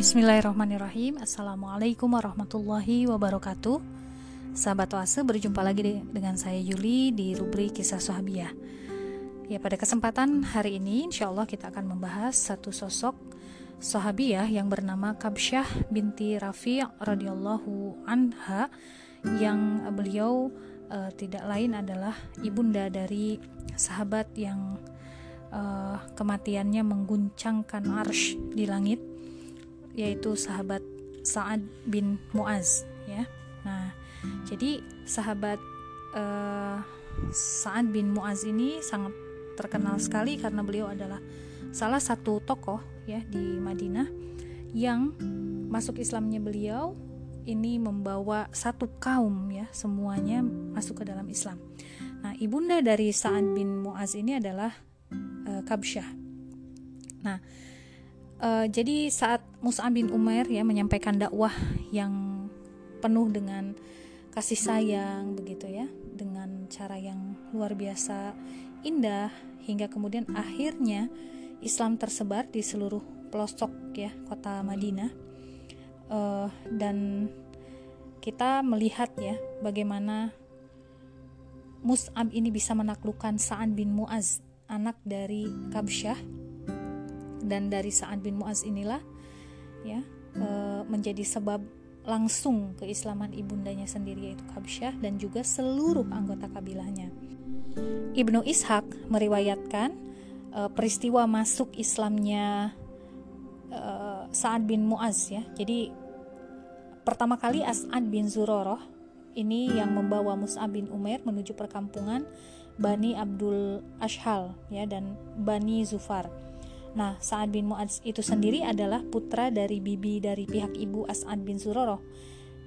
Bismillahirrahmanirrahim. Assalamualaikum warahmatullahi wabarakatuh. Sahabat Oase berjumpa lagi dengan saya Yuli di rubrik kisah sahabiah Ya pada kesempatan hari ini insya Allah kita akan membahas satu sosok sahabiah yang bernama Kabsyah binti Rafi' radhiyallahu anha yang beliau uh, tidak lain adalah ibunda dari sahabat yang uh, kematiannya mengguncangkan arsh di langit yaitu sahabat Sa'ad bin Muaz ya. Nah, jadi sahabat uh, Sa'ad bin Muaz ini sangat terkenal sekali karena beliau adalah salah satu tokoh ya di Madinah yang masuk Islamnya beliau ini membawa satu kaum ya semuanya masuk ke dalam Islam. Nah, ibunda dari Sa'ad bin Muaz ini adalah uh, Kabsyah. Nah, Uh, jadi saat Mus'ab bin Umair ya menyampaikan dakwah yang penuh dengan kasih sayang begitu ya, dengan cara yang luar biasa indah hingga kemudian akhirnya Islam tersebar di seluruh pelosok ya kota Madinah. Uh, dan kita melihat ya bagaimana Mus'ab ini bisa menaklukkan Sa'ad bin Mu'az anak dari Kabsyah dan dari Sa'ad bin Mu'az inilah ya e, menjadi sebab langsung keislaman ibundanya sendiri yaitu Kabsyah dan juga seluruh anggota kabilahnya. Ibnu Ishaq meriwayatkan e, peristiwa masuk Islamnya e, Sa'ad bin Mu'az ya. Jadi pertama kali As'ad bin Zuroroh ini yang membawa Mus'ab bin Umair menuju perkampungan Bani Abdul Ashhal ya dan Bani Zufar Nah, Sa'ad bin Mu'adz itu sendiri adalah putra dari bibi dari pihak ibu As'ad bin Suroroh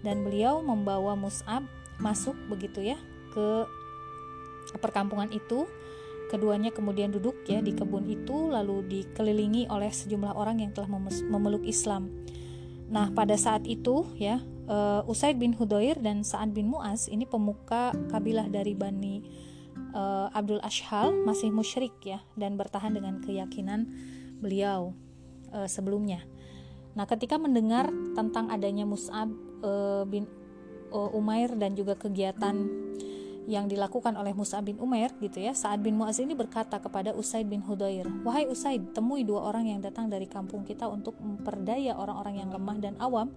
dan beliau membawa Mus'ab masuk begitu ya ke perkampungan itu. Keduanya kemudian duduk ya di kebun itu lalu dikelilingi oleh sejumlah orang yang telah memeluk Islam. Nah, pada saat itu ya uh, Usaid bin Hudair dan Sa'ad bin Mu'az ini pemuka kabilah dari Bani uh, Abdul Ashhal masih musyrik ya dan bertahan dengan keyakinan beliau uh, sebelumnya. Nah, ketika mendengar tentang adanya Mus'ab uh, bin uh, Umair dan juga kegiatan yang dilakukan oleh Mus'ab bin Umair gitu ya, Sa'ad bin Mu'az ini berkata kepada Usaid bin Hudair, "Wahai Usaid, temui dua orang yang datang dari kampung kita untuk memperdaya orang-orang yang lemah dan awam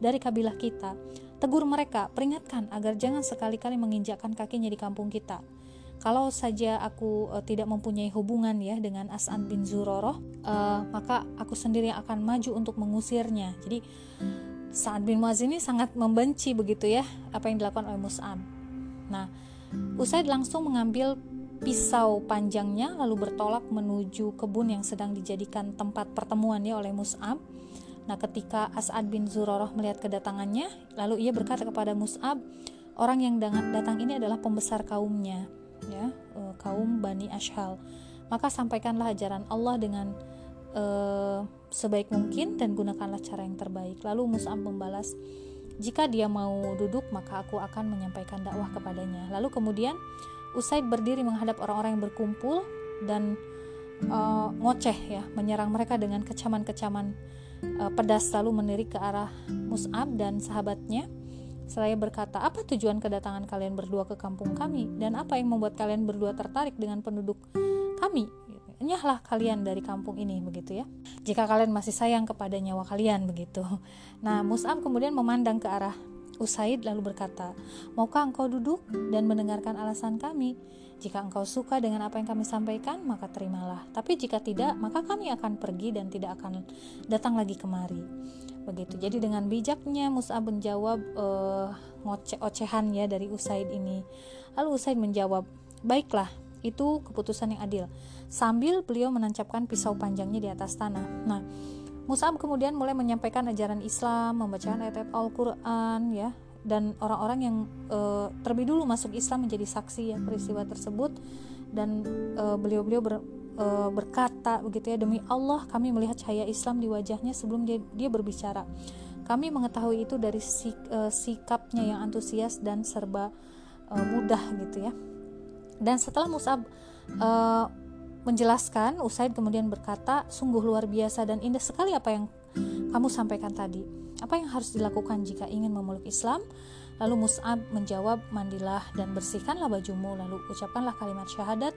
dari kabilah kita. Tegur mereka, peringatkan agar jangan sekali-kali menginjakkan kakinya di kampung kita." Kalau saja aku uh, tidak mempunyai hubungan ya dengan As'ad bin Zuroroh uh, maka aku sendiri yang akan maju untuk mengusirnya. Jadi Sa'ad bin Muaz ini sangat membenci begitu ya apa yang dilakukan oleh Mus'ab. Nah Usaid langsung mengambil pisau panjangnya lalu bertolak menuju kebun yang sedang dijadikan tempat pertemuan ya oleh Mus'ab. Nah, ketika As'ad bin Zuroroh melihat kedatangannya, lalu ia berkata kepada Mus'ab, orang yang datang ini adalah pembesar kaumnya ya uh, kaum Bani Ashhal. Maka sampaikanlah ajaran Allah dengan uh, sebaik mungkin dan gunakanlah cara yang terbaik. Lalu Mus'ab membalas jika dia mau duduk maka aku akan menyampaikan dakwah kepadanya. Lalu kemudian Usaid berdiri menghadap orang-orang yang berkumpul dan uh, ngoceh ya menyerang mereka dengan kecaman-kecaman uh, pedas lalu menirik ke arah Mus'ab dan sahabatnya Seraya berkata, apa tujuan kedatangan kalian berdua ke kampung kami? Dan apa yang membuat kalian berdua tertarik dengan penduduk kami? Nyahlah kalian dari kampung ini, begitu ya. Jika kalian masih sayang kepada nyawa kalian, begitu. Nah, Mus'ab kemudian memandang ke arah Usaid lalu berkata, Maukah engkau duduk dan mendengarkan alasan kami? Jika engkau suka dengan apa yang kami sampaikan, maka terimalah. Tapi jika tidak, maka kami akan pergi dan tidak akan datang lagi kemari begitu. Jadi dengan bijaknya Musa menjawab uh, ocehan ya dari Usaid ini. Lalu Usaid menjawab baiklah itu keputusan yang adil. Sambil beliau menancapkan pisau panjangnya di atas tanah. Nah Mus'ab kemudian mulai menyampaikan ajaran Islam, membacakan ayat-ayat Al-Quran, ya, dan orang-orang yang uh, terlebih dulu masuk Islam menjadi saksi ya peristiwa tersebut, dan uh, beliau-beliau ber, e, berkata begitu ya demi Allah kami melihat cahaya Islam di wajahnya sebelum dia, dia berbicara kami mengetahui itu dari sik, e, sikapnya yang antusias dan serba e, mudah gitu ya dan setelah Musab e, menjelaskan Usaid kemudian berkata sungguh luar biasa dan indah sekali apa yang kamu sampaikan tadi. Apa yang harus dilakukan jika ingin memeluk Islam? Lalu Mus'ab menjawab, mandilah dan bersihkanlah bajumu, lalu ucapkanlah kalimat syahadat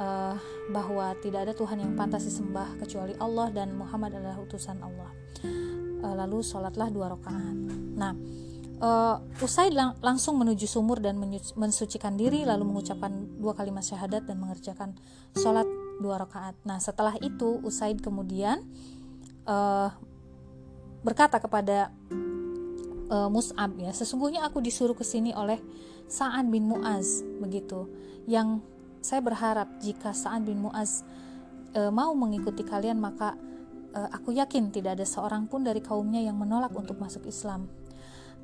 uh, bahwa tidak ada Tuhan yang pantas disembah kecuali Allah dan Muhammad adalah utusan Allah. Uh, lalu sholatlah dua rakaat. Nah, uh, usai lang langsung menuju sumur dan mensucikan diri, lalu mengucapkan dua kalimat syahadat dan mengerjakan sholat dua rakaat. Nah, setelah itu Usaid kemudian uh, berkata kepada uh, Mus'ab ya, sesungguhnya aku disuruh ke sini oleh Sa'ad bin Mu'az begitu. Yang saya berharap jika Sa'ad bin Mu'az uh, mau mengikuti kalian maka uh, aku yakin tidak ada seorang pun dari kaumnya yang menolak untuk masuk Islam.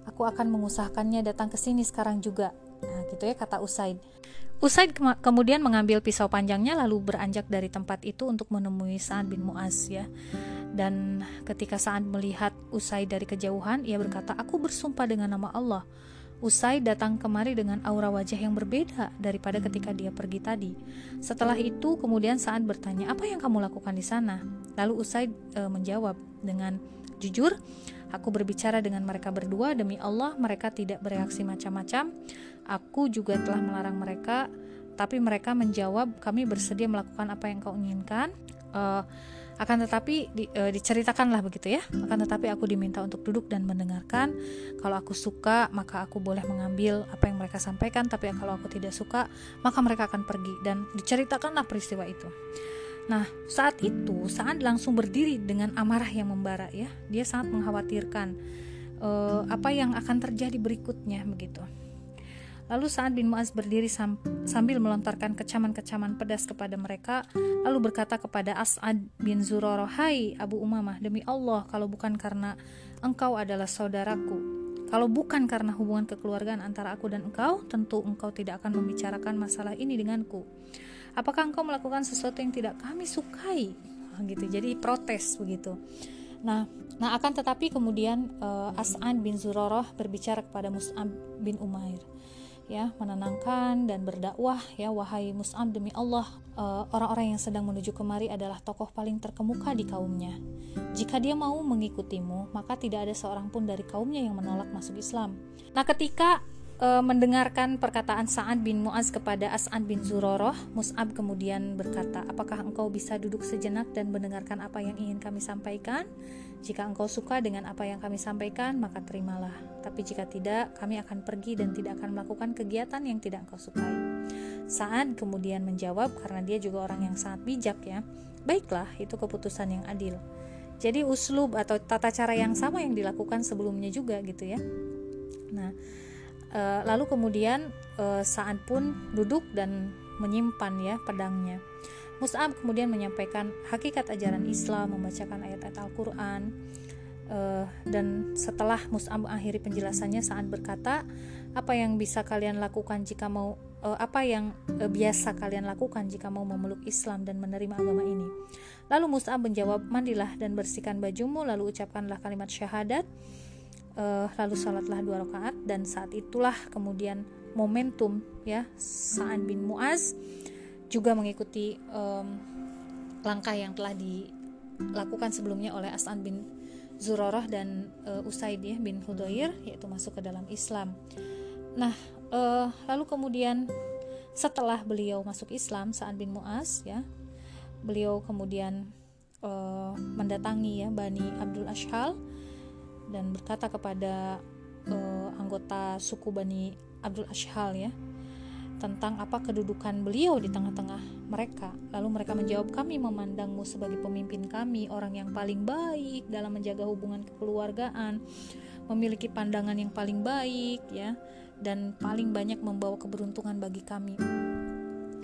Aku akan mengusahakannya datang ke sini sekarang juga. Nah, gitu ya kata Usaid. Usaid ke kemudian mengambil pisau panjangnya lalu beranjak dari tempat itu untuk menemui Sa'ad bin Mu'az ya. Dan ketika Sa'ad melihat Usai dari kejauhan, ia berkata, Aku bersumpah dengan nama Allah. Usai datang kemari dengan aura wajah yang berbeda daripada ketika dia pergi tadi. Setelah itu, kemudian Sa'ad bertanya, "Apa yang kamu lakukan di sana?" Lalu Usai e, menjawab dengan jujur, "Aku berbicara dengan mereka berdua demi Allah, mereka tidak bereaksi macam-macam. Aku juga telah melarang mereka, tapi mereka menjawab, "Kami bersedia melakukan apa yang kau inginkan." Uh, akan tetapi di, e, diceritakanlah begitu ya akan tetapi aku diminta untuk duduk dan mendengarkan kalau aku suka maka aku boleh mengambil apa yang mereka sampaikan tapi kalau aku tidak suka maka mereka akan pergi dan diceritakanlah peristiwa itu Nah, saat itu saat langsung berdiri dengan amarah yang membara ya. Dia sangat mengkhawatirkan uh, apa yang akan terjadi berikutnya begitu. Lalu saat bin Muaz berdiri sambil melontarkan kecaman-kecaman pedas kepada mereka, lalu berkata kepada As'ad bin Zurarah, Hai Abu Umamah, demi Allah, kalau bukan karena engkau adalah saudaraku, kalau bukan karena hubungan kekeluargaan antara aku dan engkau, tentu engkau tidak akan membicarakan masalah ini denganku. Apakah engkau melakukan sesuatu yang tidak kami sukai? Nah, gitu. Jadi protes begitu. Nah, nah akan tetapi kemudian uh, As'ad bin Zurarah berbicara kepada Mus'ab bin Umair ya menenangkan dan berdakwah ya wahai Mus'ab demi Allah eh, orang-orang yang sedang menuju kemari adalah tokoh paling terkemuka di kaumnya. Jika dia mau mengikutimu maka tidak ada seorang pun dari kaumnya yang menolak masuk Islam. Nah ketika uh, mendengarkan perkataan Sa'ad bin Mu'az kepada As'ad bin Zuroroh, Mus'ab kemudian berkata, apakah engkau bisa duduk sejenak dan mendengarkan apa yang ingin kami sampaikan? Jika engkau suka dengan apa yang kami sampaikan, maka terimalah. Tapi jika tidak, kami akan pergi dan tidak akan melakukan kegiatan yang tidak engkau sukai. Sa'ad kemudian menjawab karena dia juga orang yang sangat bijak ya. Baiklah, itu keputusan yang adil. Jadi uslub atau tata cara yang sama yang dilakukan sebelumnya juga gitu ya. Nah, Eh, lalu kemudian Sa'ad pun duduk dan menyimpan ya pedangnya. Mus'ab kemudian menyampaikan hakikat ajaran Islam, membacakan ayat-ayat Al-Quran, uh, dan setelah Mus'ab mengakhiri penjelasannya, Sa'ad berkata, apa yang bisa kalian lakukan jika mau uh, apa yang uh, biasa kalian lakukan jika mau memeluk Islam dan menerima agama ini. Lalu Mus'ab menjawab, mandilah dan bersihkan bajumu, lalu ucapkanlah kalimat syahadat uh, lalu salatlah dua rakaat dan saat itulah kemudian momentum ya Sa'ad bin Muaz juga mengikuti um, langkah yang telah dilakukan sebelumnya oleh As'ad bin Zurarah dan uh, Usaid ya bin Hudair yaitu masuk ke dalam Islam. Nah, uh, lalu kemudian setelah beliau masuk Islam Sa'ad bin Muaz ya, beliau kemudian uh, mendatangi ya Bani Abdul Ashhal dan berkata kepada uh, anggota suku Bani Abdul Ashhal ya tentang apa kedudukan beliau di tengah-tengah mereka. Lalu mereka menjawab, "Kami memandangmu sebagai pemimpin kami, orang yang paling baik dalam menjaga hubungan kekeluargaan, memiliki pandangan yang paling baik ya, dan paling banyak membawa keberuntungan bagi kami."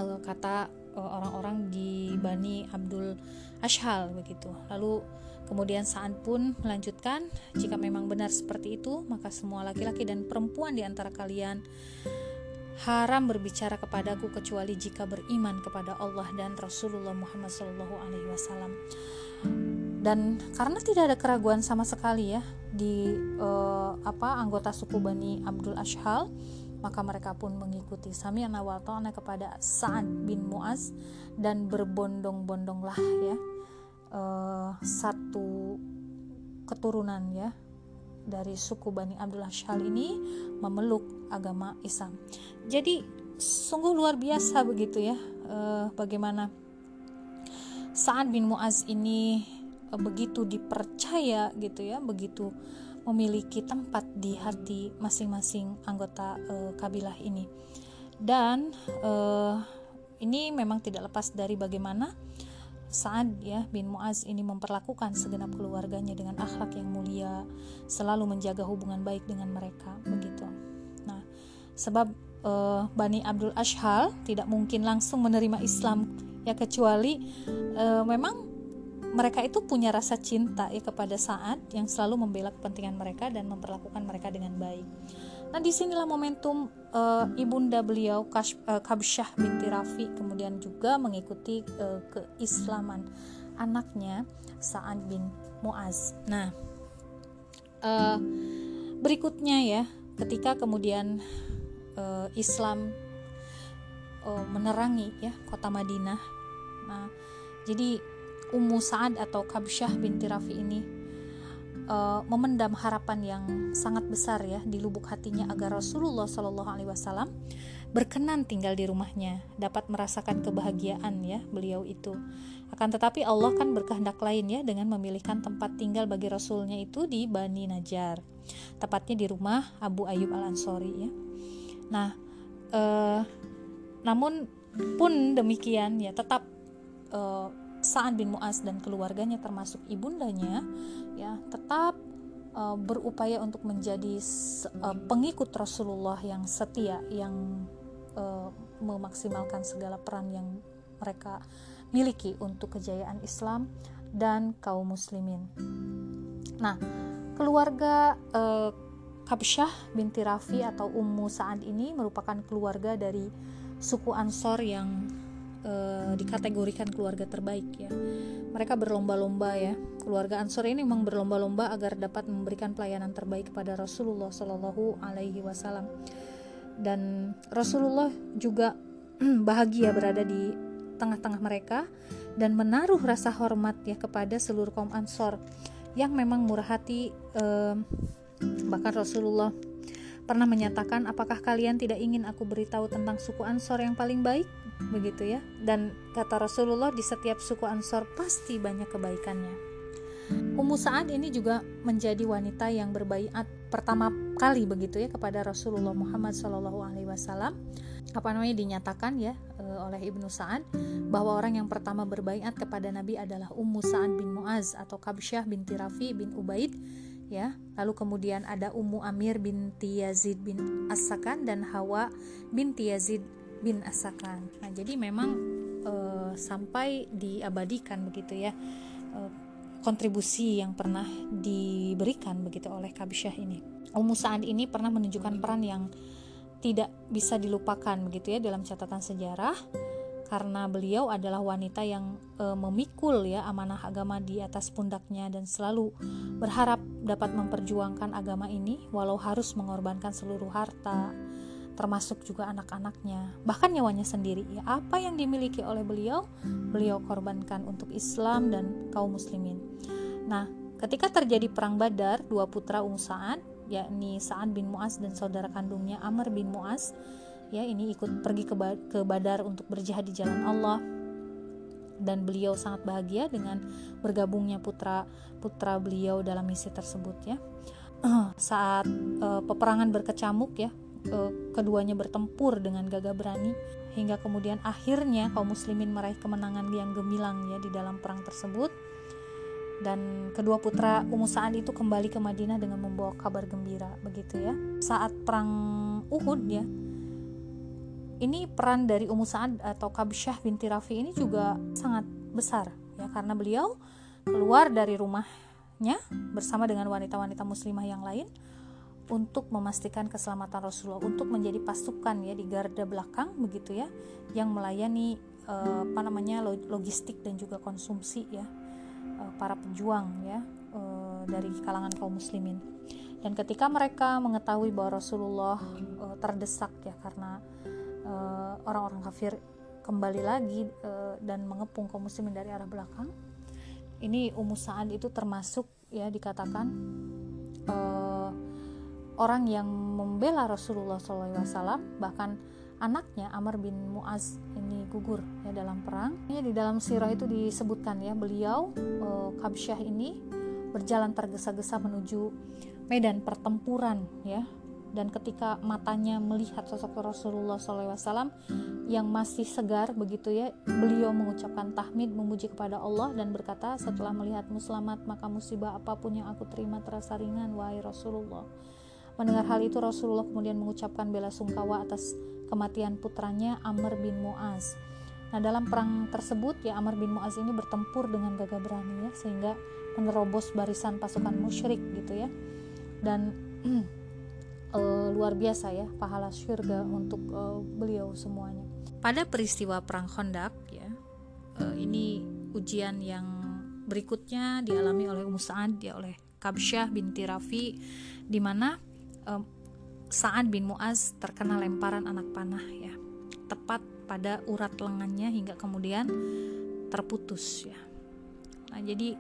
Uh, kata uh, orang-orang di Bani Abdul Ashhal begitu. Lalu Kemudian Sa'ad pun melanjutkan, jika memang benar seperti itu, maka semua laki-laki dan perempuan di antara kalian haram berbicara kepadaku kecuali jika beriman kepada Allah dan Rasulullah Muhammad Wasallam. Dan karena tidak ada keraguan sama sekali ya di uh, apa anggota suku Bani Abdul Ashhal, maka mereka pun mengikuti Sami wa kepada Sa'ad bin Muaz dan berbondong-bondonglah ya uh, satu keturunan ya dari suku Bani Abdullah Syal ini memeluk agama Islam. Jadi sungguh luar biasa begitu ya uh, bagaimana Sa'ad bin Muaz ini uh, begitu dipercaya gitu ya, begitu memiliki tempat di hati masing-masing anggota uh, kabilah ini. Dan ini memang tidak lepas dari bagaimana Sa'ad ya bin Muaz ini memperlakukan segenap keluarganya dengan akhlak yang mulia, selalu menjaga hubungan baik dengan mereka begitu. Nah, sebab uh, Bani Abdul Ashhal tidak mungkin langsung menerima Islam ya kecuali uh, memang mereka itu punya rasa cinta ya kepada Sa'ad yang selalu membela kepentingan mereka dan memperlakukan mereka dengan baik. Nah di sinilah momentum uh, ibunda beliau Kash, uh, Kabsyah binti Rafi kemudian juga mengikuti uh, keislaman anaknya Sa'ad bin Muaz. Nah uh, berikutnya ya ketika kemudian uh, Islam uh, menerangi ya kota Madinah. Nah jadi Ummu Sa'ad atau Kabsyah binti Rafi ini uh, memendam harapan yang sangat besar ya di lubuk hatinya agar Rasulullah Shallallahu Alaihi Wasallam berkenan tinggal di rumahnya, dapat merasakan kebahagiaan ya beliau itu. Akan tetapi Allah kan berkehendak lain ya dengan memilihkan tempat tinggal bagi Rasulnya itu di Bani Najjar, tepatnya di rumah Abu Ayyub Al Ansori ya. Nah, uh, namun pun demikian ya tetap uh, Sa'ad bin Mu'az dan keluarganya termasuk ibundanya ya tetap uh, berupaya untuk menjadi uh, pengikut Rasulullah yang setia yang uh, memaksimalkan segala peran yang mereka miliki untuk kejayaan Islam dan kaum muslimin. Nah, keluarga uh, Kabsyah binti Rafi atau Ummu Sa'ad ini merupakan keluarga dari suku Ansor yang uh, dikategorikan keluarga terbaik ya. Mereka berlomba-lomba ya. Keluarga Ansor ini memang berlomba-lomba agar dapat memberikan pelayanan terbaik kepada Rasulullah Shallallahu Alaihi Wasallam. Dan Rasulullah juga bahagia berada di tengah-tengah mereka dan menaruh rasa hormat ya kepada seluruh kaum Ansor yang memang murah hati. Eh, bahkan Rasulullah pernah menyatakan, "Apakah kalian tidak ingin aku beritahu tentang suku Ansor yang paling baik?" begitu ya. Dan kata Rasulullah di setiap suku Ansor pasti banyak kebaikannya. Ummu Sa'ad ini juga menjadi wanita yang berbaiat pertama kali begitu ya kepada Rasulullah Muhammad Shallallahu Alaihi Wasallam. Apa namanya dinyatakan ya e, oleh Ibnu Sa'ad bahwa orang yang pertama berbaiat kepada Nabi adalah Ummu Sa'ad bin Muaz atau Kabsyah binti Rafi bin Ubaid ya lalu kemudian ada Ummu Amir binti Yazid bin As-Sakan dan Hawa binti Yazid bin Asakan. Nah, jadi memang uh, sampai diabadikan begitu ya uh, kontribusi yang pernah diberikan begitu oleh Kabisyah ini. Ummu Sa'ad ini pernah menunjukkan peran yang tidak bisa dilupakan begitu ya dalam catatan sejarah karena beliau adalah wanita yang e, memikul ya amanah agama di atas pundaknya dan selalu berharap dapat memperjuangkan agama ini walau harus mengorbankan seluruh harta, termasuk juga anak-anaknya, bahkan nyawanya sendiri. Ya, apa yang dimiliki oleh beliau, beliau korbankan untuk Islam dan kaum muslimin. Nah, ketika terjadi perang Badar, dua putra Ummu Sa'ad, yakni Sa'ad bin Mu'az dan saudara kandungnya Amr bin Mu'az, ya ini ikut pergi ke, ke Badar untuk berjihad di jalan Allah. Dan beliau sangat bahagia dengan bergabungnya putra putra beliau dalam misi tersebut ya. Saat uh, peperangan berkecamuk ya keduanya bertempur dengan gagah berani hingga kemudian akhirnya kaum muslimin meraih kemenangan yang gemilang ya di dalam perang tersebut. Dan kedua putra Ummu Sa'ad itu kembali ke Madinah dengan membawa kabar gembira begitu ya. Saat perang Uhud ya ini peran dari Ummu Sa'ad atau Kabsyah binti Rafi ini juga sangat besar ya karena beliau keluar dari rumahnya bersama dengan wanita-wanita muslimah yang lain untuk memastikan keselamatan Rasulullah untuk menjadi pasukan ya di garda belakang begitu ya yang melayani uh, apa namanya logistik dan juga konsumsi ya uh, para pejuang ya uh, dari kalangan kaum muslimin. Dan ketika mereka mengetahui bahwa Rasulullah uh, terdesak ya karena orang-orang uh, kafir kembali lagi uh, dan mengepung kaum muslimin dari arah belakang. Ini Ummu Sa'ad itu termasuk ya dikatakan uh, orang yang membela Rasulullah SAW bahkan anaknya Amr bin Muaz ini gugur ya dalam perang. Ya di dalam sirah itu disebutkan ya beliau uh, Kabsyah ini berjalan tergesa-gesa menuju medan pertempuran ya dan ketika matanya melihat sosok Rasulullah SAW yang masih segar begitu ya beliau mengucapkan tahmid memuji kepada Allah dan berkata setelah melihatmu selamat maka musibah apa pun yang aku terima terasa ringan wahai Rasulullah. Mendengar hal itu Rasulullah kemudian mengucapkan bela sungkawa atas kematian putranya Amr bin Muaz. Nah dalam perang tersebut ya Amr bin Muaz ini bertempur dengan gagah berani ya sehingga menerobos barisan pasukan musyrik gitu ya. Dan uh, luar biasa ya pahala surga untuk uh, beliau semuanya. Pada peristiwa perang Khandaq ya uh, ini ujian yang berikutnya dialami oleh Ummu Sa'ad ya oleh Kabsyah binti Rafi di mana uh, Sa'ad bin Muaz terkena lemparan anak panah ya tepat pada urat lengannya hingga kemudian terputus ya. Nah, jadi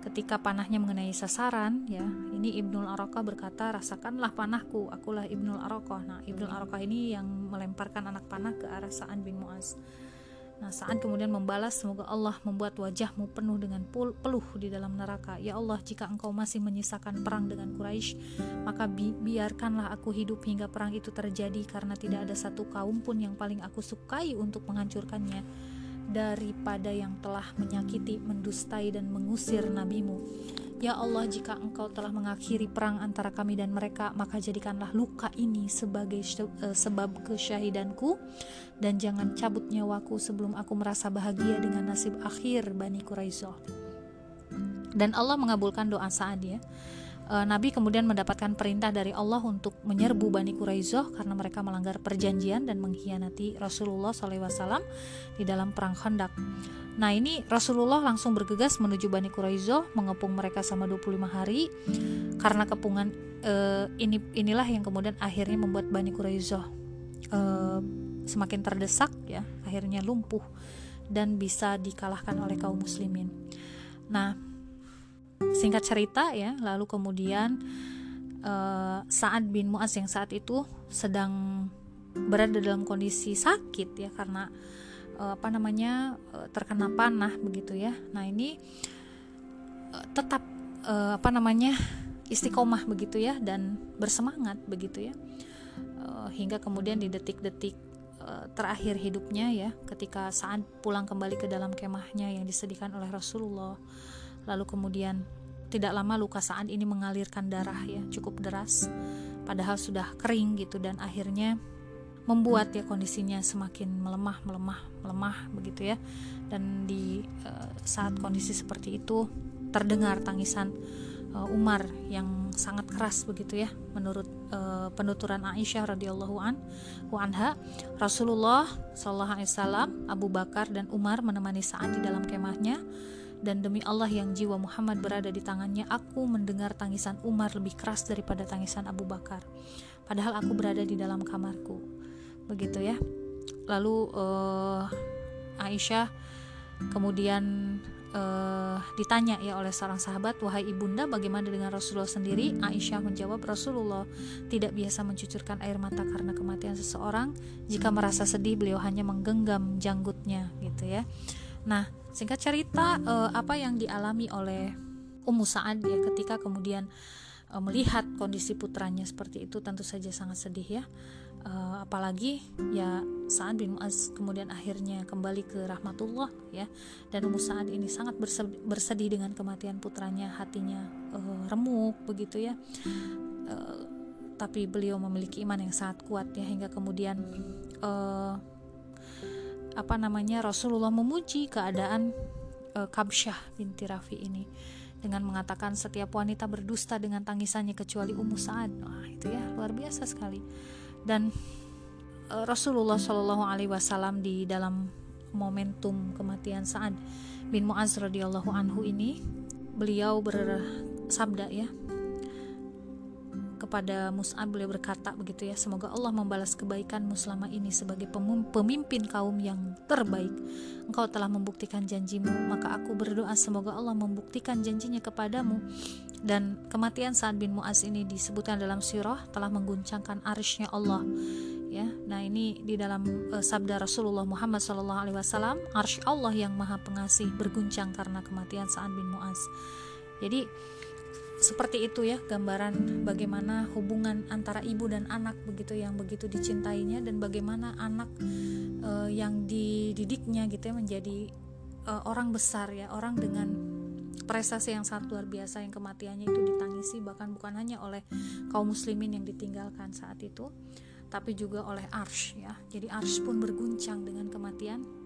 ketika panahnya mengenai sasaran ya ini Ibnul Arokah berkata rasakanlah panahku akulah Ibnul Arokah nah Ibnul Arokah ini yang melemparkan anak panah ke arah Sa'an bin Muaz. Nah, Sa'an kemudian membalas, semoga Allah membuat wajahmu penuh dengan peluh di dalam neraka. Ya Allah, jika engkau masih menyisakan perang dengan Quraisy, maka bi biarkanlah aku hidup hingga perang itu terjadi karena tidak ada satu kaum pun yang paling aku sukai untuk menghancurkannya daripada yang telah menyakiti, mendustai dan mengusir nabimu. Ya Allah, jika engkau telah mengakhiri perang antara kami dan mereka, maka jadikanlah luka ini sebagai uh, sebab kesyahidanku dan jangan cabut nyawaku sebelum aku merasa bahagia dengan nasib akhir Bani Quraisyah. Dan Allah mengabulkan doa Sa'ad ya uh, Nabi kemudian mendapatkan perintah dari Allah untuk menyerbu Bani Quraizoh karena mereka melanggar perjanjian dan mengkhianati Rasulullah SAW di dalam perang Khandaq. Nah ini Rasulullah langsung bergegas menuju Bani Quraizoh mengepung mereka selama 25 hari karena kepungan uh, ini inilah yang kemudian akhirnya membuat Bani Quraizoh uh, semakin terdesak ya akhirnya lumpuh dan bisa dikalahkan oleh kaum muslimin. Nah, singkat cerita ya lalu kemudian uh, Saad bin Muaz yang saat itu sedang berada dalam kondisi sakit ya karena uh, apa namanya uh, terkena panah begitu ya. Nah ini uh, tetap uh, apa namanya istiqomah begitu ya dan bersemangat begitu ya. Uh, hingga kemudian di detik-detik terakhir hidupnya ya ketika saat pulang kembali ke dalam kemahnya yang disediakan oleh Rasulullah lalu kemudian tidak lama luka saat ini mengalirkan darah ya cukup deras padahal sudah kering gitu dan akhirnya membuat ya kondisinya semakin melemah melemah melemah begitu ya. Dan di uh, saat kondisi seperti itu terdengar tangisan uh, Umar yang sangat keras begitu ya menurut uh, penuturan Aisyah radhiyallahu an anha Rasulullah sallallahu alaihi Abu Bakar dan Umar menemani saat di dalam kemahnya dan demi Allah yang jiwa Muhammad berada di tangannya, aku mendengar tangisan Umar lebih keras daripada tangisan Abu Bakar. Padahal aku berada di dalam kamarku. Begitu ya. Lalu uh, Aisyah kemudian uh, ditanya ya oleh seorang sahabat, "Wahai ibunda, bagaimana dengan Rasulullah sendiri?" Aisyah menjawab, "Rasulullah tidak biasa mencucurkan air mata karena kematian seseorang. Jika merasa sedih, beliau hanya menggenggam janggutnya." gitu ya. Nah, singkat cerita uh, apa yang dialami oleh Ummu Sa'ad ya ketika kemudian uh, melihat kondisi putranya seperti itu tentu saja sangat sedih ya. Uh, apalagi ya Sa'ad bin Mu'az kemudian akhirnya kembali ke rahmatullah ya dan Ummu Sa'ad ini sangat bersedih, dengan kematian putranya hatinya uh, remuk begitu ya uh, tapi beliau memiliki iman yang sangat kuat ya hingga kemudian uh, apa namanya Rasulullah memuji keadaan uh, Kabsyah binti Rafi ini dengan mengatakan setiap wanita berdusta dengan tangisannya kecuali Ummu Sa'ad. Wah, itu ya luar biasa sekali. Dan uh, Rasulullah Shallallahu alaihi wasallam di dalam momentum kematian Sa'ad bin Mu'az radhiyallahu anhu ini beliau bersabda ya kepada Mus'ab beliau berkata begitu ya semoga Allah membalas kebaikanmu selama ini sebagai pemimpin kaum yang terbaik. Engkau telah membuktikan janjimu maka aku berdoa semoga Allah membuktikan janjinya kepadamu. Dan kematian Sa'ad bin Mu'az ini disebutkan dalam surah telah mengguncangkan arsy Allah ya. Nah ini di dalam uh, sabda Rasulullah Muhammad Sallallahu Alaihi arsy Allah yang maha pengasih berguncang karena kematian Sa'ad bin Mu'az. Jadi seperti itu ya gambaran bagaimana hubungan antara ibu dan anak begitu yang begitu dicintainya dan bagaimana anak uh, yang dididiknya gitu ya menjadi uh, orang besar ya orang dengan prestasi yang sangat luar biasa yang kematiannya itu ditangisi bahkan bukan hanya oleh kaum muslimin yang ditinggalkan saat itu tapi juga oleh Arsh ya. Jadi Arsh pun berguncang dengan kematian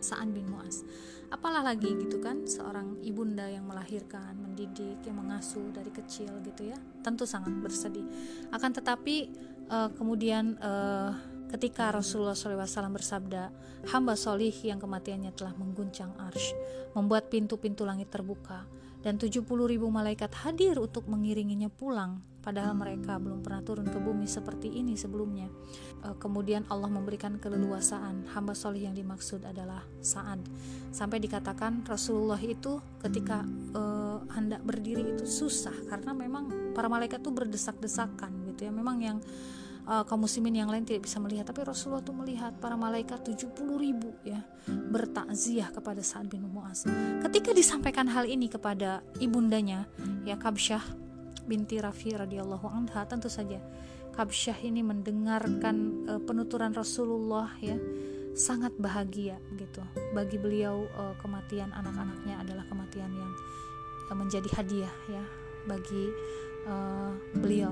Sa'an bin Mu'az. Apalah lagi gitu kan seorang ibunda yang melahirkan mendidik yang mengasuh dari kecil gitu ya. Tentu sangat bersedih. Akan tetapi uh, kemudian uh, ketika Rasulullah SAW bersabda hamba solih yang kematiannya telah mengguncang arsh membuat pintu-pintu langit terbuka dan 70 ribu malaikat hadir untuk mengiringinya pulang padahal mereka belum pernah turun ke bumi seperti ini sebelumnya. E, kemudian Allah memberikan keleluasaan. Hamba soleh yang dimaksud adalah Sa'ad. Sampai dikatakan Rasulullah itu ketika e, hendak berdiri itu susah karena memang para malaikat itu berdesak-desakan gitu ya. Memang yang uh, kaum muslimin yang lain tidak bisa melihat tapi Rasulullah itu melihat para malaikat 70 ribu ya bertakziah kepada Sa'ad bin Mu'az ketika disampaikan hal ini kepada ibundanya ya Kabsyah binti Rafi radhiyallahu anha tentu saja Kabsyah ini mendengarkan uh, penuturan Rasulullah ya sangat bahagia gitu. Bagi beliau uh, kematian anak-anaknya adalah kematian yang uh, menjadi hadiah ya bagi uh, beliau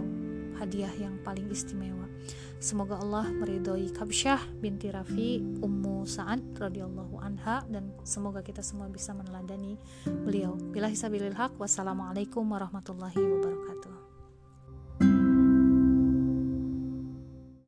hadiah yang paling istimewa. Semoga Allah meridhoi Kabsyah binti Rafi Ummu Sa'ad radhiyallahu anha dan semoga kita semua bisa meneladani beliau. Bila hisabilil haq wassalamualaikum warahmatullahi wabarakatuh.